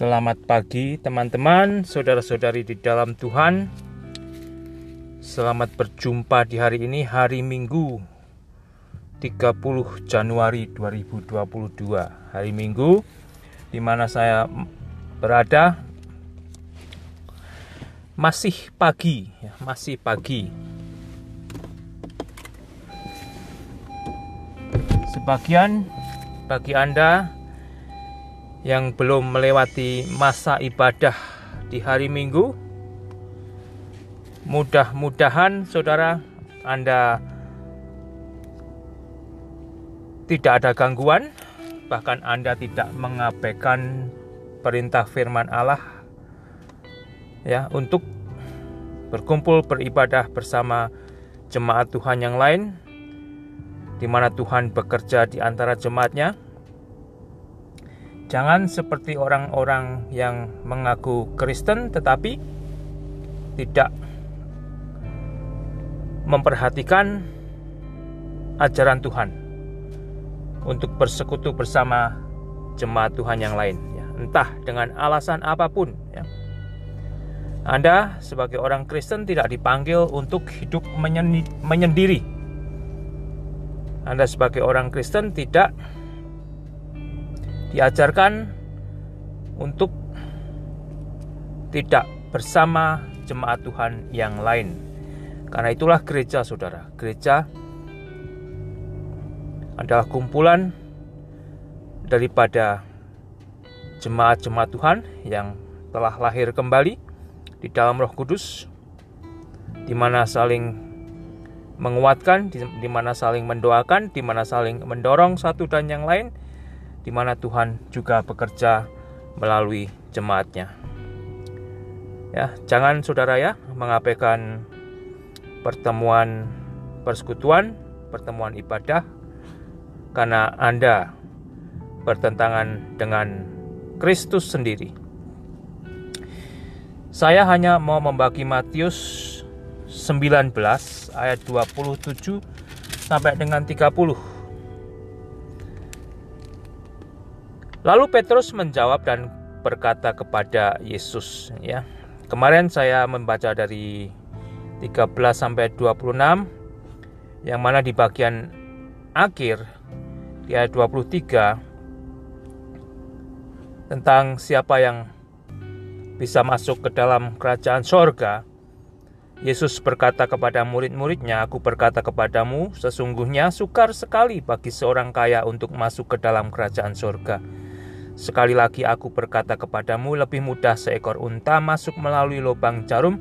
Selamat pagi teman-teman, saudara-saudari di dalam Tuhan. Selamat berjumpa di hari ini, hari Minggu 30 Januari 2022. Hari Minggu di mana saya berada masih pagi, ya, masih pagi. Sebagian bagi Anda yang belum melewati masa ibadah di hari Minggu, mudah-mudahan saudara Anda tidak ada gangguan, bahkan Anda tidak mengabaikan perintah firman Allah ya untuk berkumpul beribadah bersama jemaat Tuhan yang lain di mana Tuhan bekerja di antara jemaatnya Jangan seperti orang-orang yang mengaku Kristen tetapi tidak memperhatikan ajaran Tuhan untuk bersekutu bersama jemaat Tuhan yang lain ya. entah dengan alasan apa pun ya. Anda sebagai orang Kristen tidak dipanggil untuk hidup menyendiri. Anda sebagai orang Kristen tidak diajarkan untuk tidak bersama jemaat Tuhan yang lain. Karena itulah gereja, saudara. Gereja adalah kumpulan daripada jemaat-jemaat Tuhan yang telah lahir kembali di dalam Roh Kudus, di mana saling menguatkan, di mana saling mendoakan, di mana saling mendorong satu dan yang lain, di mana Tuhan juga bekerja melalui jemaatnya. Ya, jangan saudara ya mengabaikan pertemuan persekutuan, pertemuan ibadah karena Anda bertentangan dengan Kristus sendiri. Saya hanya mau membagi Matius 19 ayat 27 sampai dengan 30 Lalu Petrus menjawab dan berkata kepada Yesus ya. Kemarin saya membaca dari 13 sampai 26 yang mana di bagian akhir di ayat 23 tentang siapa yang bisa masuk ke dalam kerajaan sorga. Yesus berkata kepada murid-muridnya, Aku berkata kepadamu, sesungguhnya sukar sekali bagi seorang kaya untuk masuk ke dalam kerajaan sorga. Sekali lagi aku berkata kepadamu, lebih mudah seekor unta masuk melalui lubang jarum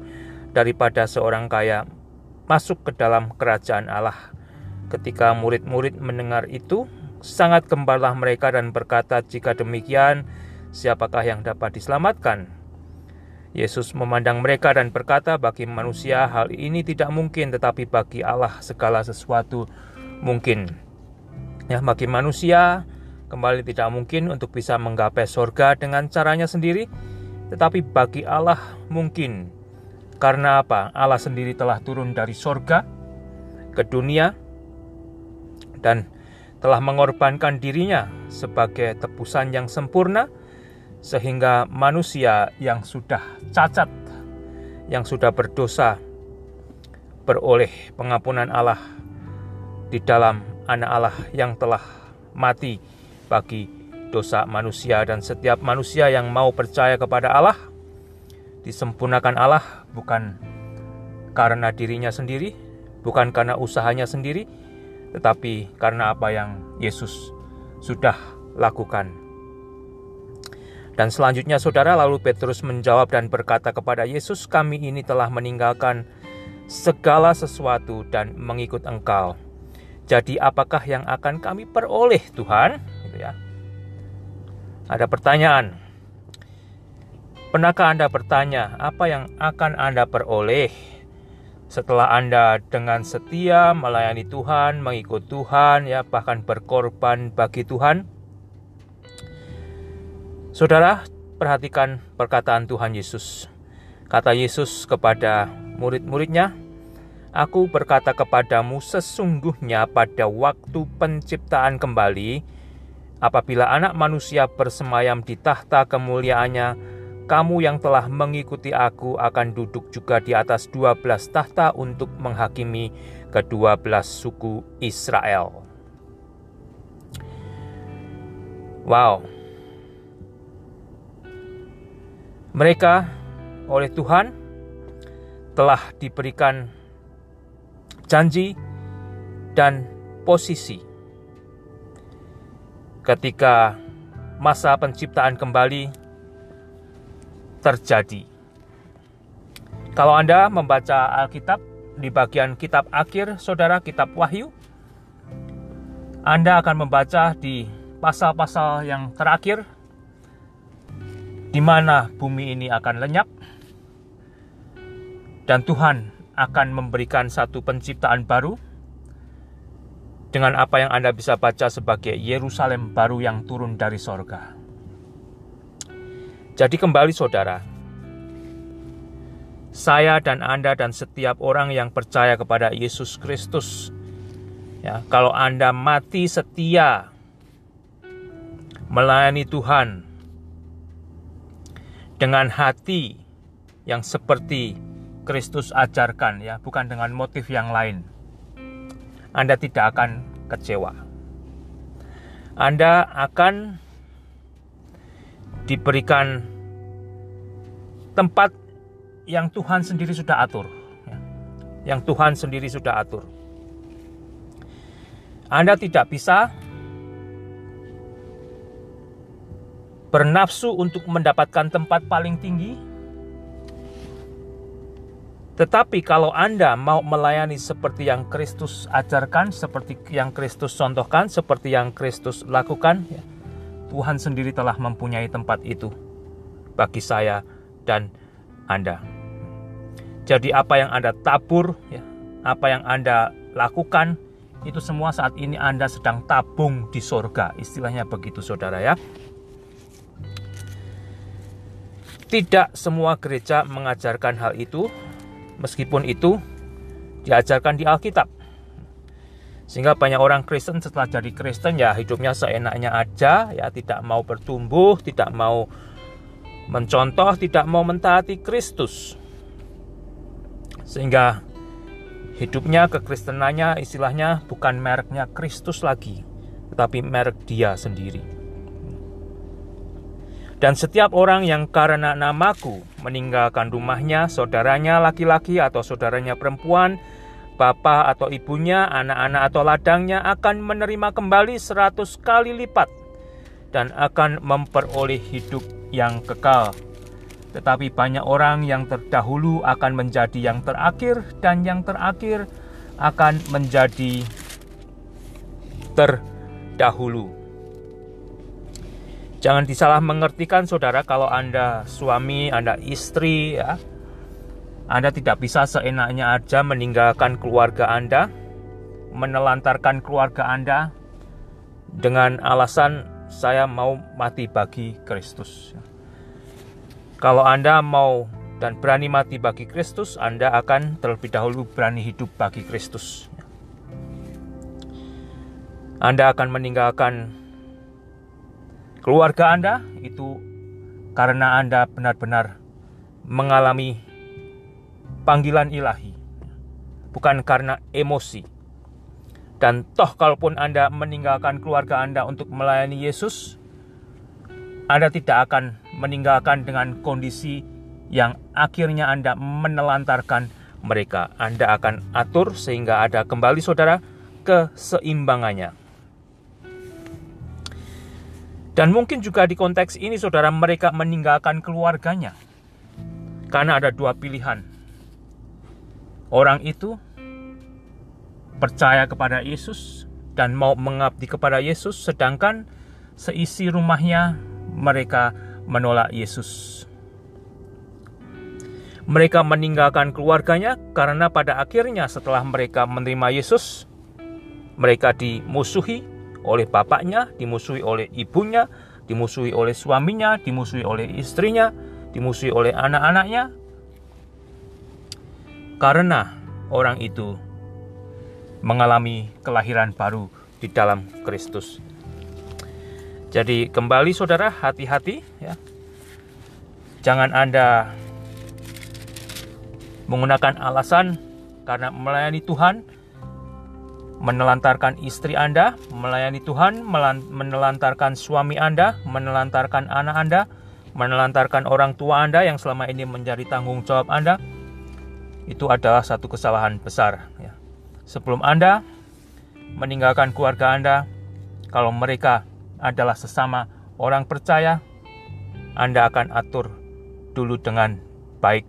daripada seorang kaya masuk ke dalam kerajaan Allah. Ketika murid-murid mendengar itu, sangat gembarlah mereka dan berkata, "Jika demikian, siapakah yang dapat diselamatkan?" Yesus memandang mereka dan berkata, "Bagi manusia hal ini tidak mungkin, tetapi bagi Allah segala sesuatu mungkin." Ya, bagi manusia Kembali tidak mungkin untuk bisa menggapai sorga dengan caranya sendiri, tetapi bagi Allah mungkin. Karena apa? Allah sendiri telah turun dari sorga ke dunia dan telah mengorbankan dirinya sebagai tebusan yang sempurna, sehingga manusia yang sudah cacat, yang sudah berdosa, beroleh pengampunan Allah di dalam Anak Allah yang telah mati bagi dosa manusia dan setiap manusia yang mau percaya kepada Allah disempurnakan Allah bukan karena dirinya sendiri, bukan karena usahanya sendiri, tetapi karena apa yang Yesus sudah lakukan. Dan selanjutnya saudara lalu Petrus menjawab dan berkata kepada Yesus, kami ini telah meninggalkan segala sesuatu dan mengikut engkau. Jadi apakah yang akan kami peroleh Tuhan? Ada pertanyaan. Pernahkah Anda bertanya apa yang akan Anda peroleh setelah Anda dengan setia melayani Tuhan, mengikut Tuhan, ya bahkan berkorban bagi Tuhan? Saudara, perhatikan perkataan Tuhan Yesus. Kata Yesus kepada murid-muridnya, Aku berkata kepadamu sesungguhnya pada waktu penciptaan kembali, Apabila anak manusia bersemayam di tahta kemuliaannya, kamu yang telah mengikuti aku akan duduk juga di atas dua belas tahta untuk menghakimi kedua belas suku Israel. Wow. Mereka oleh Tuhan telah diberikan janji dan posisi ketika masa penciptaan kembali terjadi. Kalau Anda membaca Alkitab di bagian kitab akhir, saudara, kitab Wahyu, Anda akan membaca di pasal-pasal yang terakhir di mana bumi ini akan lenyap dan Tuhan akan memberikan satu penciptaan baru dengan apa yang Anda bisa baca sebagai Yerusalem baru yang turun dari sorga. Jadi kembali saudara, saya dan Anda dan setiap orang yang percaya kepada Yesus Kristus, ya, kalau Anda mati setia melayani Tuhan dengan hati yang seperti Kristus ajarkan ya, bukan dengan motif yang lain anda tidak akan kecewa. Anda akan diberikan tempat yang Tuhan sendiri sudah atur. Ya. Yang Tuhan sendiri sudah atur. Anda tidak bisa bernafsu untuk mendapatkan tempat paling tinggi tetapi kalau Anda mau melayani seperti yang Kristus ajarkan, seperti yang Kristus contohkan, seperti yang Kristus lakukan, ya, Tuhan sendiri telah mempunyai tempat itu bagi saya dan Anda. Jadi apa yang Anda tabur, ya, apa yang Anda lakukan, itu semua saat ini Anda sedang tabung di sorga. Istilahnya begitu saudara ya. Tidak semua gereja mengajarkan hal itu, meskipun itu diajarkan di Alkitab. Sehingga banyak orang Kristen setelah jadi Kristen ya hidupnya seenaknya aja, ya tidak mau bertumbuh, tidak mau mencontoh, tidak mau mentaati Kristus. Sehingga hidupnya kekristenannya istilahnya bukan mereknya Kristus lagi, tetapi merek dia sendiri. Dan setiap orang yang karena namaku meninggalkan rumahnya, saudaranya laki-laki atau saudaranya perempuan, bapak atau ibunya, anak-anak atau ladangnya akan menerima kembali seratus kali lipat dan akan memperoleh hidup yang kekal. Tetapi banyak orang yang terdahulu akan menjadi yang terakhir dan yang terakhir akan menjadi terdahulu. Jangan disalah mengertikan saudara kalau Anda suami, Anda istri ya. Anda tidak bisa seenaknya aja meninggalkan keluarga Anda, menelantarkan keluarga Anda dengan alasan saya mau mati bagi Kristus. Kalau Anda mau dan berani mati bagi Kristus, Anda akan terlebih dahulu berani hidup bagi Kristus. Anda akan meninggalkan keluarga Anda itu karena Anda benar-benar mengalami panggilan ilahi, bukan karena emosi. Dan toh kalaupun Anda meninggalkan keluarga Anda untuk melayani Yesus, Anda tidak akan meninggalkan dengan kondisi yang akhirnya Anda menelantarkan mereka. Anda akan atur sehingga ada kembali saudara keseimbangannya. Dan mungkin juga di konteks ini saudara mereka meninggalkan keluarganya. Karena ada dua pilihan. Orang itu percaya kepada Yesus dan mau mengabdi kepada Yesus sedangkan seisi rumahnya mereka menolak Yesus. Mereka meninggalkan keluarganya karena pada akhirnya setelah mereka menerima Yesus, mereka dimusuhi, oleh bapaknya, dimusuhi oleh ibunya, dimusuhi oleh suaminya, dimusuhi oleh istrinya, dimusuhi oleh anak-anaknya. Karena orang itu mengalami kelahiran baru di dalam Kristus. Jadi kembali saudara hati-hati ya. Jangan Anda menggunakan alasan karena melayani Tuhan menelantarkan istri Anda, melayani Tuhan, menelantarkan suami Anda, menelantarkan anak Anda, menelantarkan orang tua Anda yang selama ini menjadi tanggung jawab Anda, itu adalah satu kesalahan besar. Ya. Sebelum Anda meninggalkan keluarga Anda, kalau mereka adalah sesama orang percaya, Anda akan atur dulu dengan baik.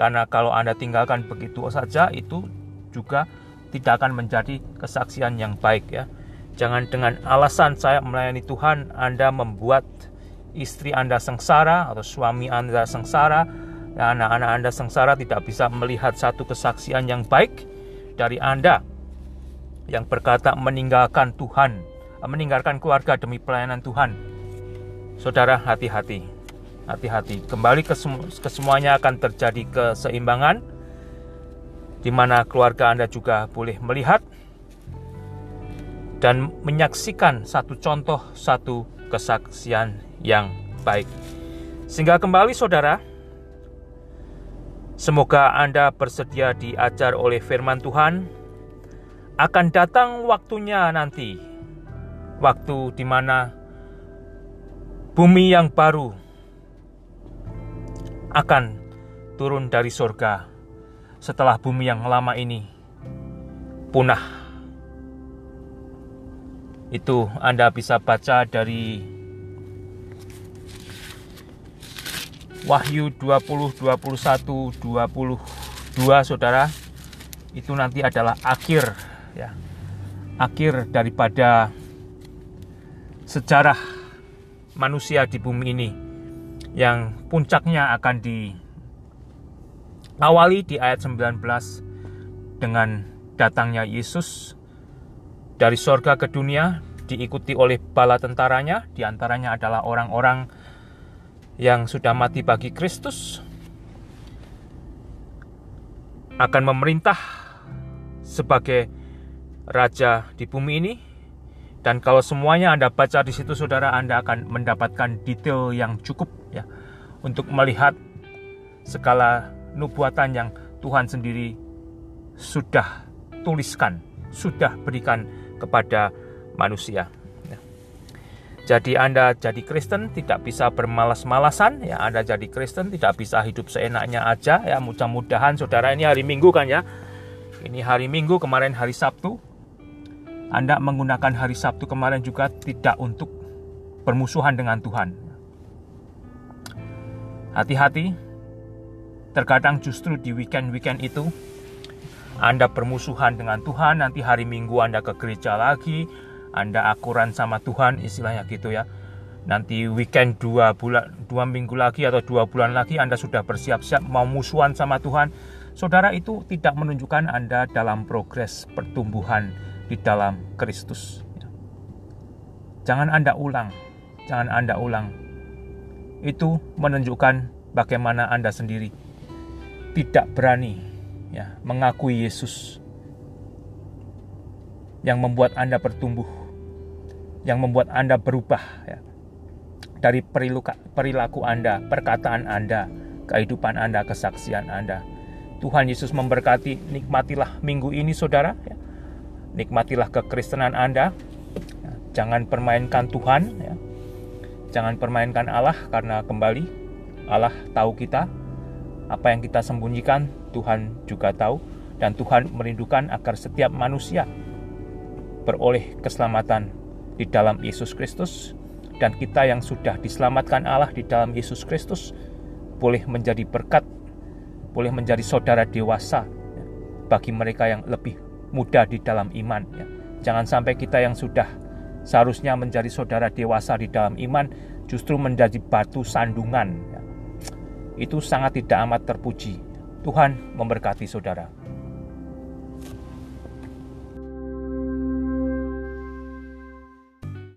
Karena kalau Anda tinggalkan begitu saja, itu juga tidak akan menjadi kesaksian yang baik ya. Jangan dengan alasan saya melayani Tuhan Anda membuat istri Anda sengsara atau suami Anda sengsara dan anak-anak Anda sengsara tidak bisa melihat satu kesaksian yang baik dari Anda yang berkata meninggalkan Tuhan, meninggalkan keluarga demi pelayanan Tuhan. Saudara hati-hati. Hati-hati. Kembali ke, semu ke semuanya akan terjadi keseimbangan di mana keluarga Anda juga boleh melihat dan menyaksikan satu contoh, satu kesaksian yang baik. Sehingga kembali saudara, semoga Anda bersedia diajar oleh firman Tuhan. Akan datang waktunya nanti, waktu di mana bumi yang baru akan turun dari surga setelah bumi yang lama ini punah. Itu Anda bisa baca dari Wahyu 20, 21, 22 Saudara. Itu nanti adalah akhir ya. Akhir daripada sejarah manusia di bumi ini yang puncaknya akan di Awali di ayat 19 dengan datangnya Yesus dari sorga ke dunia diikuti oleh bala tentaranya, di antaranya adalah orang-orang yang sudah mati bagi Kristus akan memerintah sebagai raja di bumi ini. Dan kalau semuanya Anda baca di situ saudara Anda akan mendapatkan detail yang cukup ya untuk melihat segala nubuatan yang Tuhan sendiri sudah tuliskan, sudah berikan kepada manusia. Ya. Jadi Anda jadi Kristen tidak bisa bermalas-malasan ya Anda jadi Kristen tidak bisa hidup seenaknya aja ya mudah-mudahan saudara ini hari Minggu kan ya ini hari Minggu kemarin hari Sabtu Anda menggunakan hari Sabtu kemarin juga tidak untuk bermusuhan dengan Tuhan hati-hati Terkadang justru di weekend-weekend itu Anda bermusuhan dengan Tuhan, nanti hari Minggu Anda ke gereja lagi, Anda akuran sama Tuhan, istilahnya gitu ya. Nanti weekend dua bulan, dua minggu lagi atau dua bulan lagi Anda sudah bersiap-siap mau musuhan sama Tuhan. Saudara itu tidak menunjukkan Anda dalam progres pertumbuhan di dalam Kristus. Jangan Anda ulang, jangan Anda ulang. Itu menunjukkan bagaimana Anda sendiri tidak berani ya mengakui Yesus yang membuat Anda bertumbuh, yang membuat Anda berubah ya. Dari perilaku, Anda, perkataan Anda, kehidupan Anda, kesaksian Anda. Tuhan Yesus memberkati, nikmatilah minggu ini saudara. Ya. Nikmatilah kekristenan Anda. Ya. Jangan permainkan Tuhan. Ya. Jangan permainkan Allah karena kembali Allah tahu kita, apa yang kita sembunyikan, Tuhan juga tahu, dan Tuhan merindukan agar setiap manusia beroleh keselamatan di dalam Yesus Kristus, dan kita yang sudah diselamatkan Allah di dalam Yesus Kristus boleh menjadi berkat, boleh menjadi saudara dewasa bagi mereka yang lebih muda di dalam iman. Jangan sampai kita yang sudah seharusnya menjadi saudara dewasa di dalam iman justru menjadi batu sandungan. Itu sangat tidak amat terpuji. Tuhan memberkati saudara.